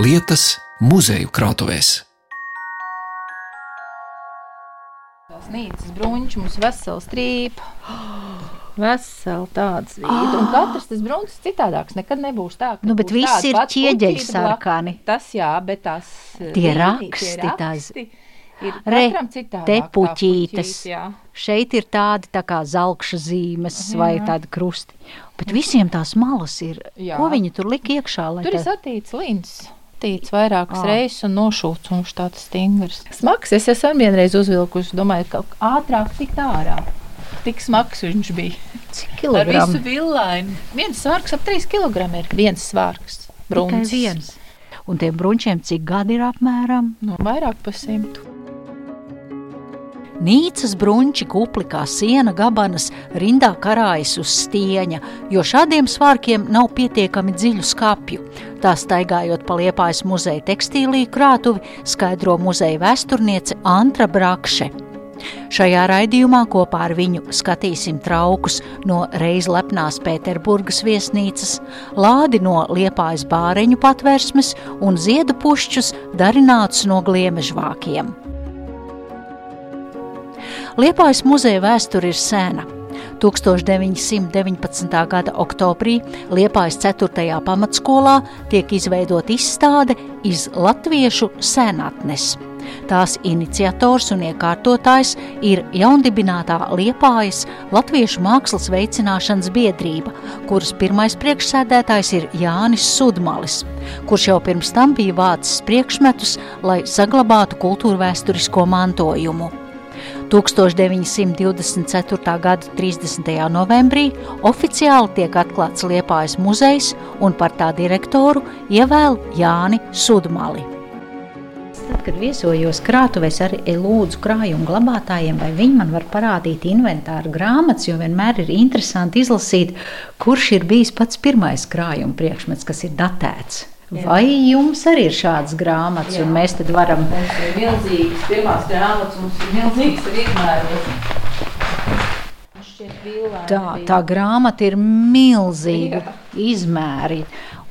lietas muzeju krātuvēs. Nīcas bruņķis mums vesela strīpa. Vesela tāda strīpa. Un katrs tas bruņķis citādāks. Nekad nebūs tā, ka Nu, bet viss ir ķieģeļi sarkani. Tas jā, bet tās Tie līnijas, raksti, tie tās- raksti ir Re, te tā puķītes. puķīte, jā. Šeit ir tādi tā kā zelkša zīmes vai tādi krusti. Bet visiem tās malas ir. Jā. Ko viņi tur lika iekšā? lai Tur ir tā- satīts līns. Tīts vairākas Ā. reizes un nošūts, un viņš tāds stingrs. Smags, es esmu vienreiz uzvilkusi, domāju, ka ātrāk tikt ārā. Tik smags viņš bija. Cik Ar kilogramu? visu villaini. Viens svārks ap 3 kg ir. Viens svārks. Tikai Bruncis. viens. Un tiem bruņķiem cik gadi ir apmēram? No vairāk par simtu. Nīcas bruņķi kupli kā siena gabanas rindā karājas uz stieņa, jo šādiem svārkiem nav pietiekami dziļu skapju. Tā staigājot pa liepājas muzeja tekstīlī krātuvi, skaidro muzeja vēsturniece Antra Brakše. Šajā raidījumā kopā ar viņu skatīsim traukus no reiz lepnās Pēterburgas viesnīcas, lādi no liepājas bāreņu patvērsmes un ziedu pušķus darinātus no gliemežvākiem. Liepājas muzeja vēsture ir sena. 1919. gada oktobrī Liepājas 4. pamatskolā tiek izveidota izstāde iz latviešu senatnes. Tās iniciators un iekārtotājs ir jaundibinātā Liepājas Latviešu mākslas veicināšanas biedrība, kuras pirmais priekšsēdētājs ir Jānis Sudmalis, kurš jau pirms tam bija vācis priekšmetus, lai saglabātu kultūrvēturisko mantojumu. 1924. gada 30. novembrī oficiāli tiek atklāts Liepājas muzejs un par tā direktoru ievēl Jāni Sudmali. Tad, kad viesojos krātuvēs, arī lūdzu krājumu glabātājiem, vai viņi man var parādīt inventāru grāmatas, jo vienmēr ir interesanti izlasīt, kurš ir bijis pats pirmais krājuma priekšmets, kas ir datēts. Vai jums arī ir šādas grāmatas, un mēs tad varam Mums ir milzīgas, pirmās grāmatas, mums ir milzīgas villaini Tā, tā grāmata ir milzīga izmēri.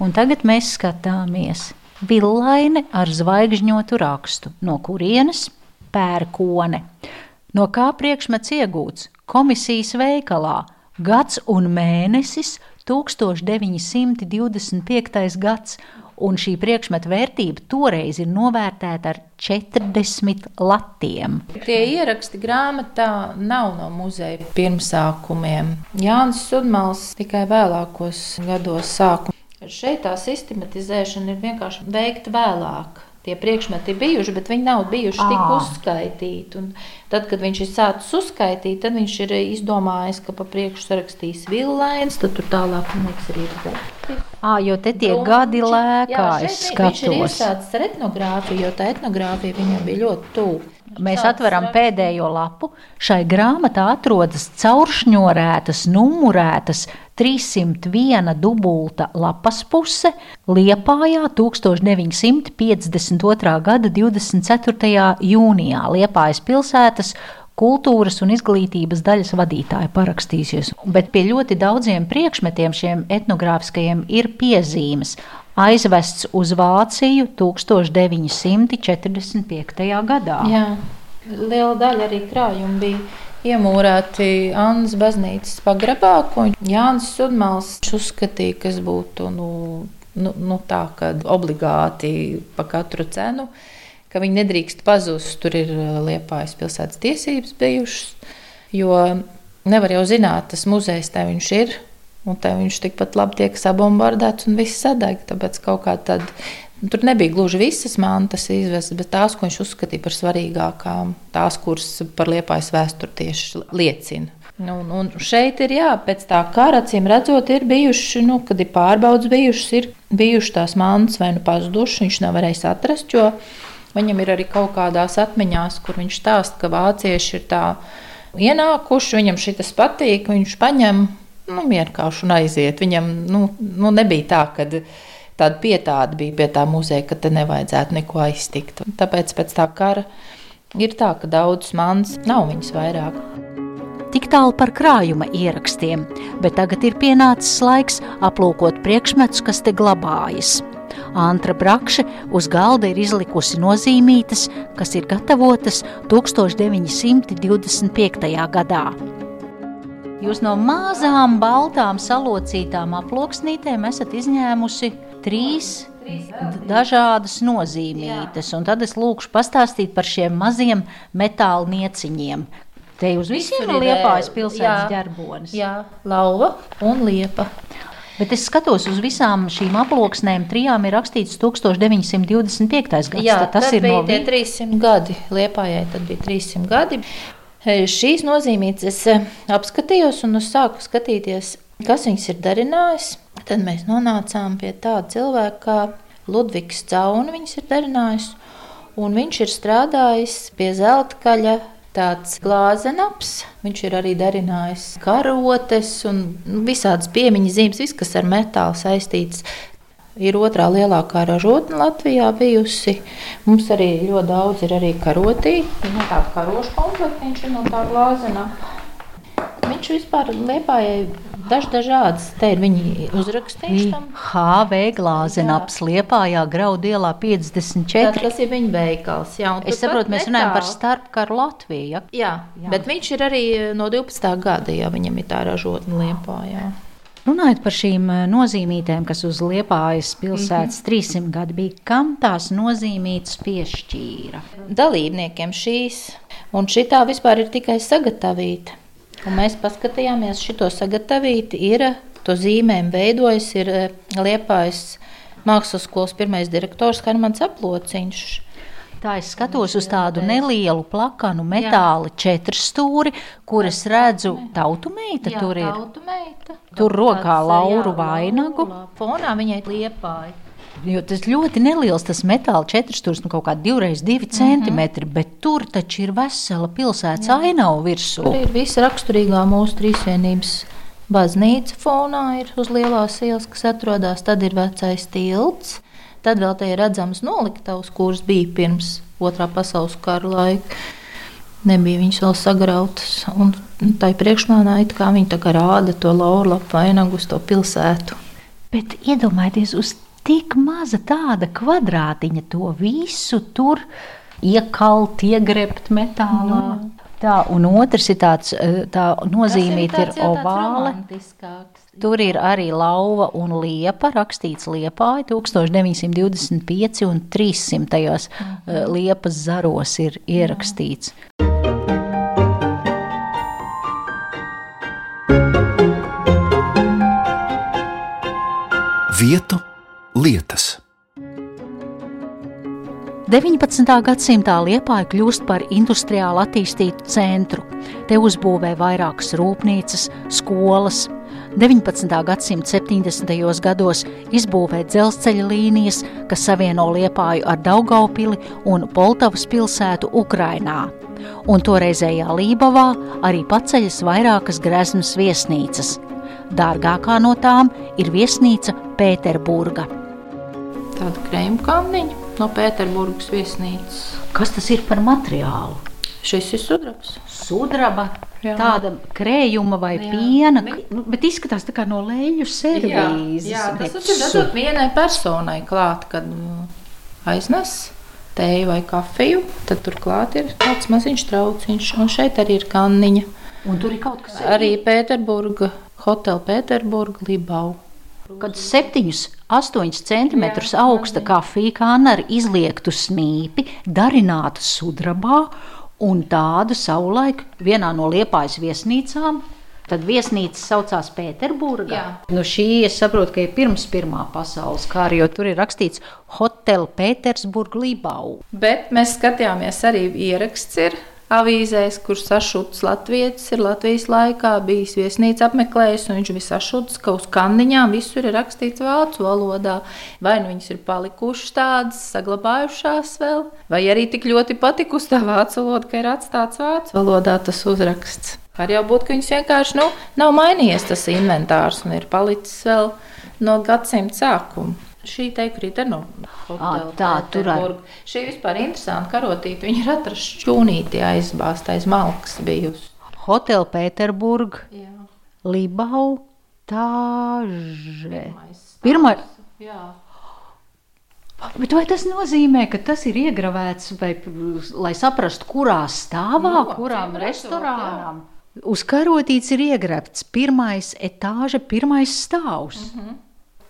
Un tagad mēs skatāmies villaini ar zvaigžņotu rakstu. No kurienes? Pērkone. No kā priekšmets iegūts? Komisijas veikalā. Gads un mēnesis 1925. gads. Un šī priekšmeta vērtība toreiz ir novērtēta ar 40 latiem. Tie ieraksti grāmatā nav no muzeja pirmsākumiem. Jānis Sudmals tikai vēlākos gados sāka. Šeit tā sistematizēšana ir vienkārši veikta vēlāk. Tie priekšmeti ir bijuši, bet viņi nav bijuši tik Ā. uzskaitīti. Un tad, kad viņš ir sācis uzskaitīt, tad viņš ir izdomājis, ka pa priekšu sarakstīs villains, tad tur tālāk liekas, ir dati. À, jo te tie gadi lēkā, es Viņš ir skatos. iesācis ar etnogrāfiju, jo tā etnogrāfija viņam bija ļoti tuvu. Mēs atveram pēdējo lapu. Šai grāmatā atrodas cauršņorētas, numurētas 301 dubulta lapas puse Liepājā 1952. gada 24. jūnijā Liepājas pilsētas kultūras un izglītības daļas vadītāja parakstīsies. Bet pie ļoti daudziem priekšmetiem šiem etnogrāfiskajiem ir piezīmes. Aizvests uz Vāciju 1945. gadā. Jā, liela daļa arī krājuma bija iemūrēti Annas baznīcas pagrabā, ko Jānis Sudmals uzskatīja, kas būtu nu, nu, nu tā, ka obligāti pa katru cenu, ka viņi nedrīkst pazust. Tur ir liepājas pilsētas tiesības bijušas, jo nevar jau zināt, tas muzejs te viņš ir. Un tā viņš tikpat labi tiek sabombardēts un viss sadeg. Tāpēc kaut kā tāda Tur nebija gluži visas mantas izvestas, bet tās, ko viņš uzskatīja par svarīgākām, tās, kuras par liepājas vēsturi tieši liecina. Nu, un šeit ir, jā, pēc tā kara, acīm redzot, ir bijuši, nu, kad ir pārbaudas bijušas, ir bijušas tās mantas vai nu pazudušas, viņš nav varējis atrast, viņam ir arī kaut kādās atmiņās, kur viņš stāsta, ka vācieši ir tā ienākuši, viņam šis patīk, viņš paņem, nu, vienkārši un aiziet. Viņam, nu, nu nebija tā, ka tāda pietāda bija pie tā muzeja, ka te nevajadzētu neko aiztikt. Tāpēc pēc tā kara ir tā, ka daudzas manas nav viņas vairāk. Tik tālu par krājuma ierakstiem, bet tagad ir pienācis laiks aplūkot priekšmetus, kas te glabājas. Antra Brakše uz galda ir izlikusi nozīmītas, kas ir gatavotas 1925. gadā. Jūs no mazām, baltām, salocītām aploksnītēm esat izņēmusi trīs dažādas nozīmītas. Un tad es lūkšu pastāstīt par šiem maziem metāla nieciņiem. Te uz visiem ir liepājas pilsētas ģerbonis. Jā, lauva un liepa. Bet es skatos uz visām šīm aploksnēm, trijām ir rakstīts 1925. gads. Jā, tas ir no tie 300 gadi. Liepājai tad bija 300 gadi. Šīs nozīmītas es e, apskatījos un sāku skatīties, kas viņas ir darinājis. Tad mēs nonācām pie tāda cilvēka, kā Ludvigs Cauna viņas ir darinājis. Un viņš ir strādājis pie zelta kaļa tāds glāzenaps. Viņš ir arī darinājis karotes un visādas piemiņas zīmes, viss, kas ar metālu saistīts. Ir otrā lielākā ražotne Latvijā bijusi. Mums arī ļoti daudz ir arī karotī. Nu, tāda karoša komplekta viņš ir no tā glāzenapa. Viņš vispār liepājai daž dažādas. Te ir viņi uzrakstījuši tam. HV glāzenaps Liepājā graudielā 54. Tad tas ir viņa veikals. Jā, Es saprotu, mēs runājam par starpkaru Latviju. Ja? Jā, jā, bet viņš ir arī no 12. gada, ja viņam ir tā ražotne liepājā. Runājot par šīm eh, nozīmītēm, kas uz Liepājas pilsētas Mhm. 300 gadi bija, kam tās nozīmītas piešķīra? dalībniekiem šīs. Un šī tā vispār ir tikai sagatavīta. Un mēs paskatījāmies, šo sagatavīti ir, to zīmēm veidojis ir eh, Liepājas mākslas skolas pirmais direktors Hermans Aplociņš. Tā es skatos uz tādu nelielu plakanu metāla četrstūri, kuras redzu tautumeita tur ir. Tautumeita. Tur rokā lauru jā, vainagu. laura. Fonā viņai liepāja. Jo tas ļoti neliels, tas metāla četrstūris, nu kaut kā divreiz divi Mhm. centimetri, bet tur taču ir vesela pilsētas ainava virsū. Tur ir visa raksturīgā mūsu trīsvienības baznīca fonā, ir uz lielās ielas, kas atrodas. Tad ir vecais tilts, tad vēl te ir redzams noliktavs, kuras bija pirms otrā pasaules kara laika. Nebija viņas vēl sagrautas. Un tā ir priekšplānā, it kā viņi tā kā rāda to laurlapu vainagu uz to pilsētu. Bet iedomājieties, uz tik maza tāda kvadrātiņa to visu tur iekalt, iegrebt metālā. Nu, Tā, un otrs ir tāds, eh, tā nozīmīta ir tāds ovāla. Tur ir arī lauva un liepa, rakstīts liepā, 1925 un 300. Mhm. liepas zaros ir ierakstīts. Vietu lietas. 19. gadsimtā Liepāja kļūst par industriāli attīstītu centru. Te uzbūvē vairākas rūpnīcas, skolas. 19. gadsimta 70. gados izbūvē dzelzceļa līnijas, kas savieno Liepāju ar Daugaupili un Poltavas pilsētu Ukrainā. Un toreizējā Lībavā arī paceļas vairākas greznas viesnīcas. Dārgākā no tām ir viesnīca Pēterburga. Tāda krējuma kanniņa no Pēterburgas viesnīcas. Kas tas ir par materiālu? Šis ir sudrabs. sudraba, Jā. tāda krējuma vai Jā. piena, nu, bet izskatās tā kā no leļu servīzes. Jā, tas bet ir dažot vienai personai klāt, kad nu, aiznes tēju vai kafiju, tad tur klāt ir kāds maziņš trauciņš, un šeit arī ir kanniņa. Un tur ir kaut kas Arī Pēterburga, Hotel Pēterburga, Libau. Kad 7-8 cm augsta kafija kāna ar izliektu smīpi, darināta sudrabā un tādu savulaik vienā no liepājas viesnīcām. Tad viesnīca saucās Pēterburgā. Nu šī es saprotu, ka ir pirms Pirmā pasaules kara, jo tur ir rakstīts Hotel Pētersburg Libau. Bet mēs skatījāmies arī ieraksts ir avīzēs, kur sašuts latvietis ir Latvijas laikā bijis viesnīca apmeklējis, un viņš bija sašuts, ka uz kandiņām visur ir rakstīts vācu valodā. Vai nu viņas ir palikušas tādas, saglabājušās vēl, vai arī tik ļoti patikusi tā vācu valoda, ka ir atstāts vācu valodā tas uzraksts. Var jau būt, ka viņas vienkārši nu, nav mainījies tas inventārs un ir palicis vēl no gadsimta sākuma. Šī teikrīt ir no hotela tā, tur ar- Pēterburga. Šī vispār interesanta karotīte. Viņa ir atrasta šķūnītī aizbāztais malks bijusi. Hotel Pēterburg Jā. Libau tāže. Pirmā, Jā. Bet vai tas nozīmē, ka tas ir iegravēts, vai, lai saprastu, kurā stāvā, Nu, kurām restorānām? Uz karotītes ir iegrabts pirmais etāža, pirmais stāvs. Uh -huh.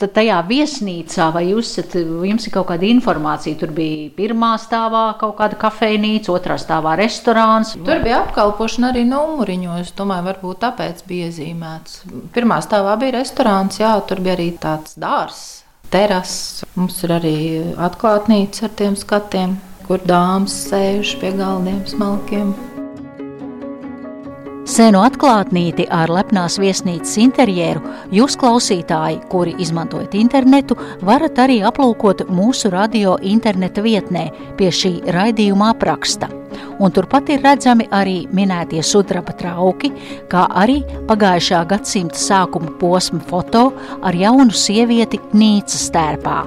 Tad tajā viesnīcā, vai jūs esat, jums ir kaut kāda informācija, tur bija pirmā stāvā kaut kāda kafejnīca, otrā stāvā restorāns. Tur bija apkalpošana arī numuriņos. Es domāju, varbūt tāpēc bija iezīmēts. Pirmā stāvā bija restorāns, jā, tur bija arī tāds dārzs, terass. Mums ir arī atklātnīca ar tiem skatiem, kur dāmas sēž pie galdiem smalkiem. Senu atklātnīti ar lepnās viesnīcas interjeru jūs, klausītāji, kuri izmantojat internetu, varat arī aplūkot mūsu radio interneta vietnē pie šī raidījuma apraksta. Un turpat ir redzami arī minētie sudraba trauki, kā arī pagājušā gadsimta sākuma posma foto ar jaunu sievieti Nīcas tērpā.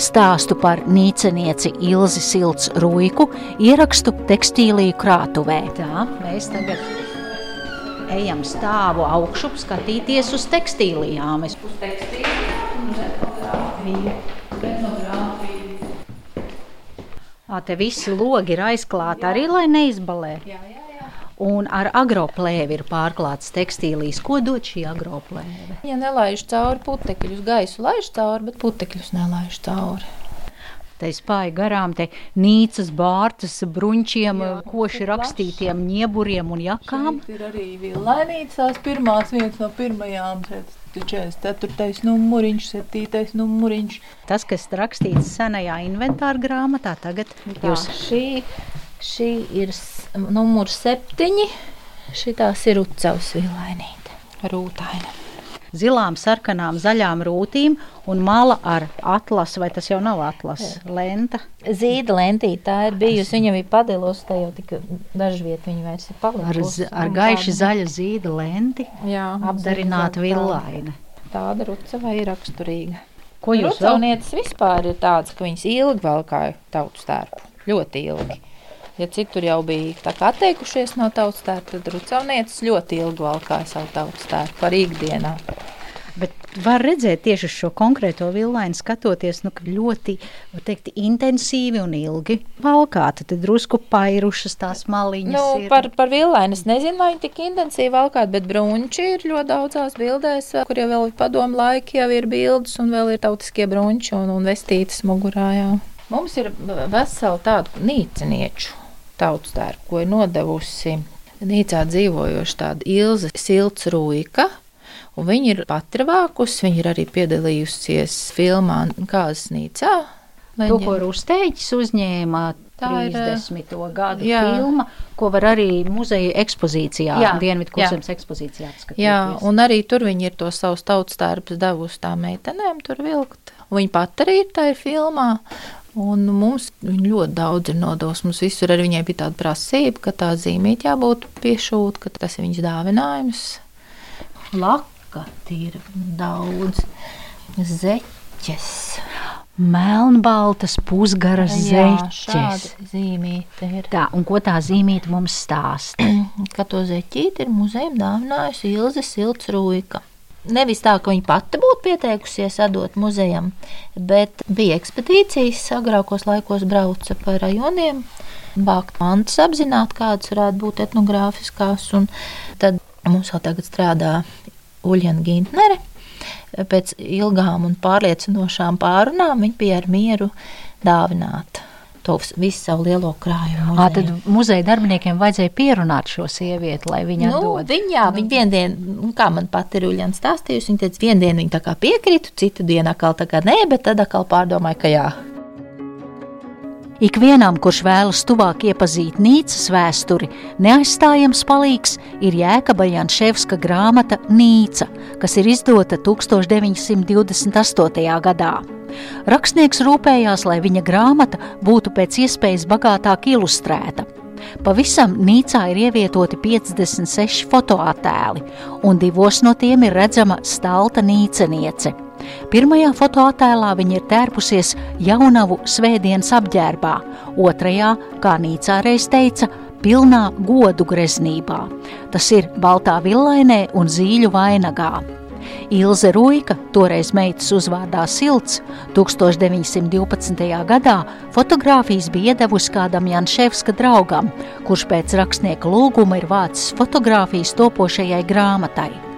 Stāstu par nīcenieci Ilzi Silts Ruiku ierakstu tekstīliju krātuvē. Tā, mēs tagad ejam stāvu augšu, skatīties uz tekstīlijām. Es... Uz tekstīlu, etnogrāfiju, etnogrāfiju. Ā, te visi logi ir aizklāti arī, lai neizbalē. Jā, jā, jā. Un ar agroplēvi ir pārklāts tekstīlijas. Ko dod šī agroplēve? Ja nelaiž cauri putekļus, gaisu laiž cauri, bet putekļus nelaiž cauri. Te spāja garām te nīcas, bārtas, bruņķiem, Jā, koši tik rakstītiem nieburiem un jakām. Šeit ir arī villainīcās pirmās vietas no pirmajām. šeit 44. numuriņš, 7. numuriņš. Tas, kas rakstīts senajā inventāra grāmatā, tagad Tā, jūs šī, šī ir numurs septiņi. Šitās ir Ucavas villainīte, rūtaina. Zilām, sarkanām, zaļām rūtīm un mala ar atlasu, vai tas jau nav atlases, lenta. Zīda lentīte, tā ir bijusi. Viņa bija padilusi, tā jau tika dažu vietu viņa vairs ir Ar, palikusi. ar Un gaiši zaļa zīda lenti, Jā, apdarināta villaina. Tāda rucava ir raksturīga. Ko jūs vēl? Rucavnieces vispār ir tādas, ka viņas ilgi valkāja tautu stērpu. Ļoti ilgi. Ja citur jau bija atteikušies no tautas stērpa, tad rucavnieces ļoti ilgi valkāja savu tautu stērpu par ikdienā. Bet var redzēt tieši uz šo konkrēto villainu, skatoties, nu, ka ļoti var teikt, intensīvi un ilgi valkāta. Tad drusku pairušas tās maliņas. Nu, ir. par, par villainu es nezinu, vai viņi tik intensīvi valkāt, bet brunči ir ļoti daudzās bildēs, kur jau vēl ir padomu laiki, jau ir bildes un vēl ir tautiskie brunči un, un vestītas mugurā. Jā. Mums ir vesela tāda nīcinieču tautas tērpa, ko ir nodevusi nīcā dzīvojoša tāda Ilza Silts Rūika. Un viņa ir pati vākusi, viņa ir arī piedalījusies filmā Kāzas Nīcā. To, ko Rūstēģis uzņēma Tā ir, 30. gadu jā. filma, ko var arī muzeja ekspozīcijā, Jā, Dienvidklusēmas ekspozīcijā apskatīt. Jā, un arī tur viņi ir to savus tautas tērpus devusi tām meitenēm tur vilkt. Un Viņa pat arī ir tajā filmā. Un mums viņa ļoti daudz ir nodos. Mums visur arī viņai bija tāda prasība, ka tā zīmīte jābūt piešūta, ka tas ir viņas dāvinājums. Lakati ir daudz zeķes. Melnbaltas pusgaras zeķes. zīmīte ir. Tā, un ko tā zīmīte mums stāsta? ka to zeķīti ir muzejam dāvinājusi Ilze Silts Rūika. Nevis tā, ka viņa pati būtu pieteikusies atdot muzejam, bet bija ekspedīcijas, agrākos laikos brauca pa rajoniem, vākt mantas, apzināt, kādas varētu būt etnogrāfiskās. Tad mums jau tagad strādā Uljana Gintnere. Pēc ilgām un pārliecinošām pārunām viņa bija ar mieru dāvināt to visu savu lielo krājumu. Ā, muzejam. tad muzeja darbiniekiem vajadzēja pierunāt šo sievieti, lai viņa Nu, atdod. viņa, jā, viņa vienā dienā, nu, kā man pat ir Uljana stāstījusi, viņa teica, vienu dienu viņa tā kā piekrita, citu dienu atkal tā kā nē, bet tad atkal pārdomāja, ka jā. Ikvienam, kurš vēlas tuvāk iepazīt Nīcas vēsturi, neaizstājams palīgs ir Jēkaba Janševska grāmata Nīca, kas ir izdota 1928. gadā. Rakstnieks rūpējās, lai viņa grāmata būtu pēc iespējas bagātāk ilustrēta. Pavisam Nīcā ir ievietoti 56 fotoattēli, un divos no tiem ir redzama stalta nīceniece. Pirmajā fotoattēlā viņa ir tērpusies jaunavu svētdienas apģērbā, otrajā, kā Nīcā reiz teica, pilnā godu greznībā. Tas ir baltā villainē un zīļu vainagā. Ilze Ruika, toreiz meitas uzvārdā Silts, 1912. gadā fotogrāfijas bija iedevusi kādam Janševska draugam, kurš pēc rakstnieka lūguma ir vācis fotogrāfijas topošajai grāmatai.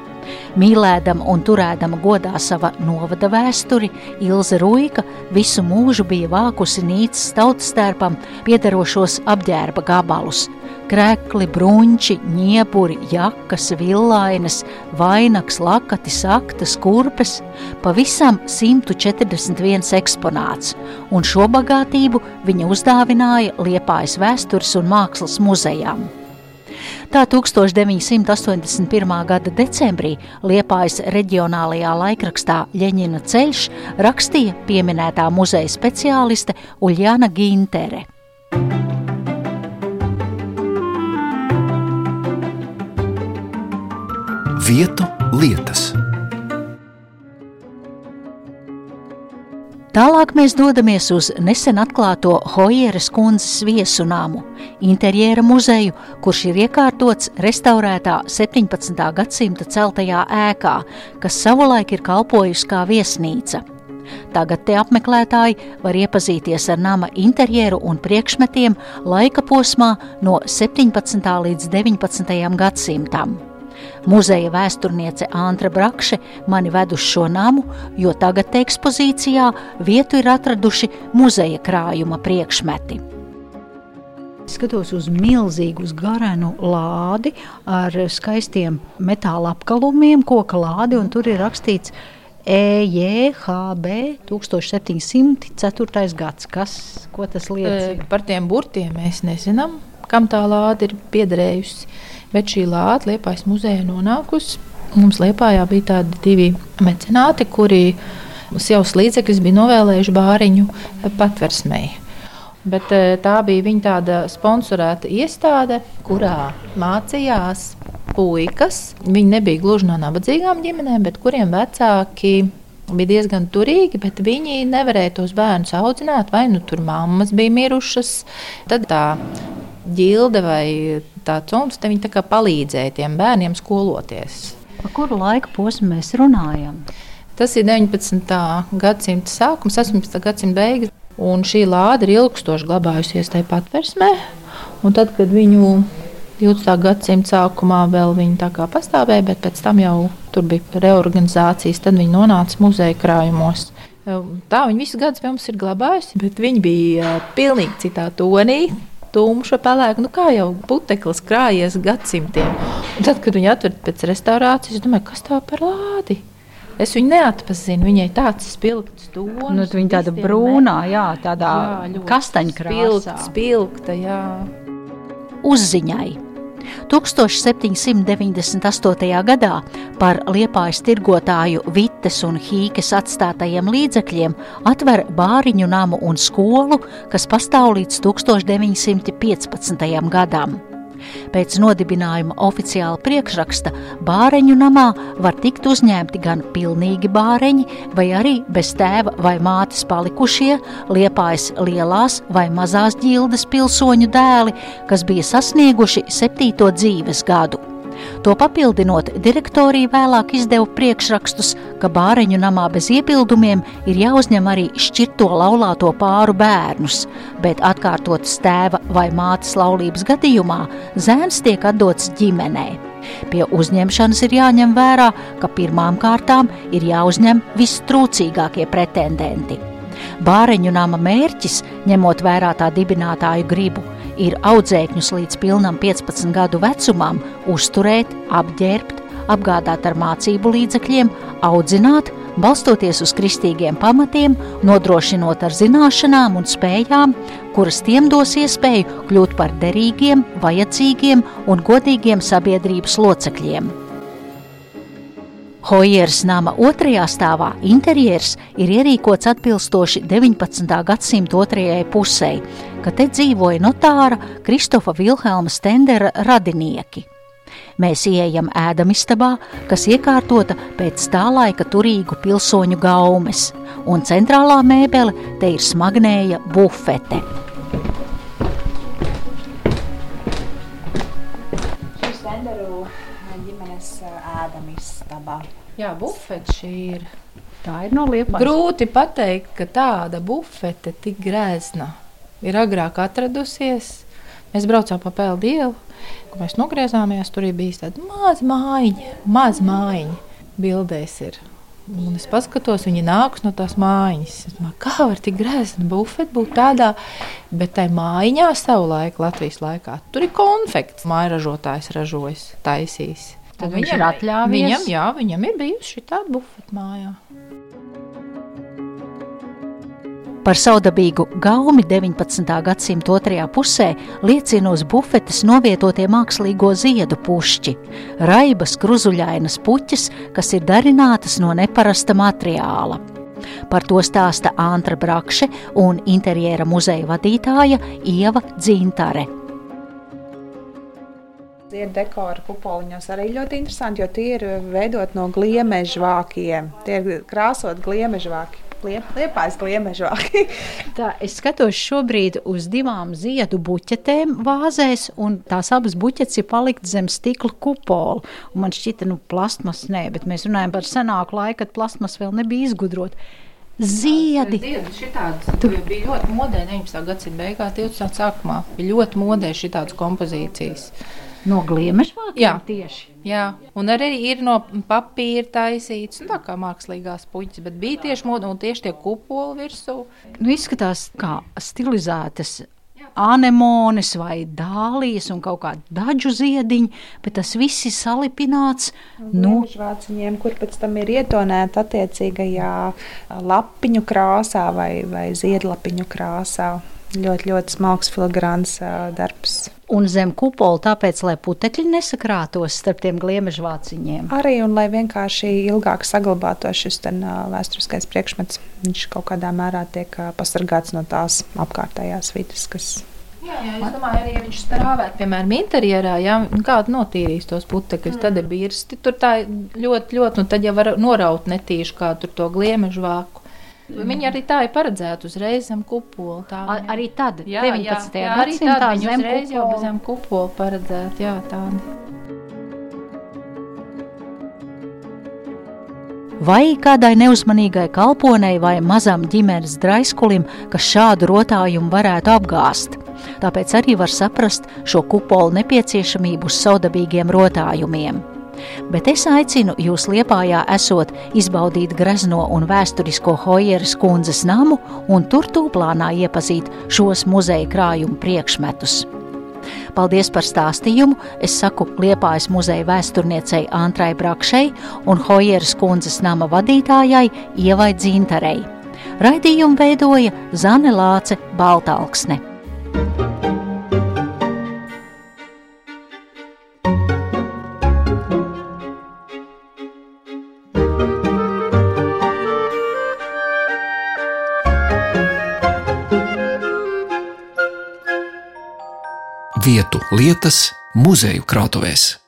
Mīlēdama un turēdama godā sava novada vēsturi, Ilze Ruika visu mūžu bija vākusi Nīcas tautastērpam piederošos apģērba gabalus - krekli, bruņķi, ņieburi, jakas, villainas, vainags, lakatis, aktas, kurpes - pavisam 141 eksponāts, un šo bagātību viņa uzdāvināja Liepājas vēstures un mākslas muzejām. Tā 1981. gada decembrī Liepājas reģionālajā laikrakstā Ļeņina ceļš rakstīja pieminētā muzeja speciāliste Uljana Gintere. Vietu lietas. Tālāk mēs dodamies uz nesen atklāto Hojeras kundzes viesu namu, interjera muzeju, kurš ir iekārtots restaurētā 17. gadsimta celtajā ēkā, kas savulaik ir kalpojusi kā viesnīca. Tagad te apmeklētāji var iepazīties ar nama interjeru un priekšmetiem laika posmā no 17. līdz 19. gadsimtam. Muzeja vēsturniece Antra Brakše mani ved uz šo namu, jo tagad ekspozīcijā vietu ir atraduši muzeja krājuma priekšmeti. Skatos uz milzīgu, garenu lādi ar skaistiem metāla apkalumiem, koka lādi, un tur ir rakstīts EJHB 1704. gads. Kas, ko tas liecina? Par tiem burtiem mēs nezinām, kam tā lāde ir piederējusi. Bet šī lāde Liepājas muzejā nonākusi. Mums Liepājā bija tādi divi mecenāti, kuri savus līdzekļus bija novēlējuši bāriņu patversmei. Bet tā bija viņa tāda sponsorēta iestāde, kurā mācījās puikas. Viņi nebija gluži no nabadzīgām ģimenēm, bet kuriem vecāki bija diezgan turīgi, bet viņi nevarēja tos bērnus audzināt. Vai nu tur mammas bija mirušas, tad tā ģilde vai tāds un te viņi palīdzēja tiem bērniem skoloties. Par kuru laika posmu mēs runājam? Tas ir 19. gadsimta sākums, 18. gadsimta beigas. Un šī lāde ir ilgstoši glabājusies tajā patversmē. Tad, kad viņu 20. gadsimta sākumā vēl viņi tā kā pastāvēja, bet pēc tam jau tur bija reorganizācijas, tad viņi nonāca muzeja krājumos. Tā viņa visu gadus pie mums ir glabājusi, bet viņi bija pilnīgi citā tonī tumša, pelēka, nu kā jau puteklis krājies gadsimtiem. Un tad, kad viņi atver pēc restaurācijas, es domāju, kas tā par lādi? Es viņu neatpazinu. Viņai tāds spilgts tonis. Nu, viņa tāda brūnā, jā, tādā kastaņkrāsā. Spilgta, spilgta, jā. Uzziņai 1798. gadā par liepājas tirgotāju Vites un Hīkes atstātajiem līdzekļiem atver bāriņu namu un skolu, kas pastāv līdz 1915. gadam. Pēc nodibinājuma oficiāla priekšraksta bāreņu namā var tikt uzņemti gan pilnīgi bāreņi, vai arī bez tēva vai mātes palikušie, liepājas lielās vai mazās ģildes pilsoņu dēli, kas bija sasnieguši septīto dzīves gadu. To papildinot, direktorija vēlāk izdeva priekšrakstus, ka bāreņu namā bez iebildumiem ir jāuzņem arī šķirto laulāto pāru bērnus, bet atkārtotas tēva vai mātes laulības gadījumā zēns tiek atdots ģimenei. Pie uzņemšanas ir jāņem vērā, ka pirmām kārtām ir jāuzņem vistrūcīgākie pretendenti. Bāreņu nama mērķis, ņemot vērā tā dibinātāju gribu, ir audzēkņus līdz pilnam 15 gadu vecumam uzturēt, apģērbt, apgādāt ar mācību līdzekļiem, audzināt, balstoties uz kristīgiem pamatiem, nodrošinot ar zināšanām un spējām, kuras tiem dos iespēju kļūt par derīgiem, vajadzīgiem un godīgiem sabiedrības locekļiem. Hojeras nama otrajā stāvā interjers ir ierīkots atbilstoši 19. gadsimta otrajai pusē, kad te dzīvoja notāra Kristofa Vilhelma Stendera radinieki. Mēs ieejam ēdamistabā, kas iekārtota pēc tā laika turīgu pilsoņu gaumes, un centrālā mēbele te ir smagnēja bufete. Stenderu ģimenes ēdamistabā. Jā, bufete šī ir. Tā ir no liepas. Grūti pateikt, ka tāda bufete tik grēzna ir agrāk atradusies. Mēs braucām pa Peldielu, kad mēs nogriezāmies. Tur bija tāda maza mājiņa, maza mājiņa. Bildēs ir. Un es paskatos, viņi nāks no tās domāju, kā var tik grēzna bufete būt tādā, bet tai mājiņā savulaik Latvijas laikā. Tur ir konfekts, māja ražotājs ražojis, taisījis. Tad viņš ir atļāvies? Viņam, jā, viņam ir bijusi tāda bufete mājā. Par saudabīgu gaumi 19. gadsimta otrajā pusē liecina uz bufetes novietotie mākslīgo ziedu pušķi, raibas kruzuļainas puķis, kas ir darinātas no neparasta materiāla. Par to stāsta Antra Brakše un interjera muzeja vadītāja Ieva Dzintare. Ziedu dekora kupoliņos arī ļoti interesanti, jo tie ir veidot no gliemežvākiem. Tie ir krāsot gliemežvāki. Liepais gliemežvāki. Tā, es skatos šobrīd uz divām ziedu buķetēm vāzēs, un tās abas buķetes ir paliktas zem stikla kupola. Un man šķita, nu, plasmas nē, bet mēs runājam par senāku laiku, kad plasmas vēl nebija izgudrota. Ziedi. Tur bija ļoti modē 19. gadsimta beigās, 20. sākumā. Bija ļoti modē šādas kompozīcijas. No gliemežvākiem Jā. tieši. Jā, un arī ir no papīra taisīts, nu, tā kā mākslīgās puķis, bet bija tieši moda un tieši tie kupoli virsū. Nu, izskatās kā stilizētas anemones vai dālijas un kaut kāda dažu ziediņa, bet tas viss ir salipināts. Nu, Gliemežvāciņiem, kur pēc tam ir ietonēta attiecīgajā lapiņu krāsā vai, vai ziedlapiņu krāsā. Ļoti, ļoti smalks filigrāns darbs. un zem kupola tāpēc, lai putekļi nesakrātos starp tiem gliemežvāciņiem. Arī, un lai vienkārši ilgāk saglabātos šis ten, vēsturiskais priekšmets, viņš kaut kādā mērā tiek pasargāts no tās apkārtējās vidas, kas Jā, jā, es domāju, arī ja viņš strāvētu, piemēram, interjerā, ja kāda notīrīs tos putekļus, tad ir birsti. Tur tā ļoti, ļoti, nu tad jau var noraut netīši kā tur to gliemežu vāku. Viņi arī tā ir paredzēti uzreiz zem kupola. Tā A, viņi- arī tad, Jā, 19. jā, jā, arī gadsimtā, tad viņi zem uzreiz jau kupola. zem kupola paredzēti. Jā, tādi. Vai kādai neuzmanīgai kalponei vai mazam ģimenes draiskulim, kas šādu rotājumu varētu apgāst. Tāpēc arī var saprast šo kupolu nepieciešamību uz saudabīgiem rotājumiem. Bet es aicinu jūs liepājā esot izbaudīt grezno un vēsturisko Hojeras kundzes namu un tur tūplānā iepazīt šos muzeja krājumu priekšmetus. Paldies par stāstījumu. Es saku Liepājas muzeja vēsturniecei Antrai Brakšei un Hojeras kundzes nama vadītājai Ievai Dzintarei. Raidījumu veidoja Zane Lāce Baltalksne. Lietas muzeju krātuvēs.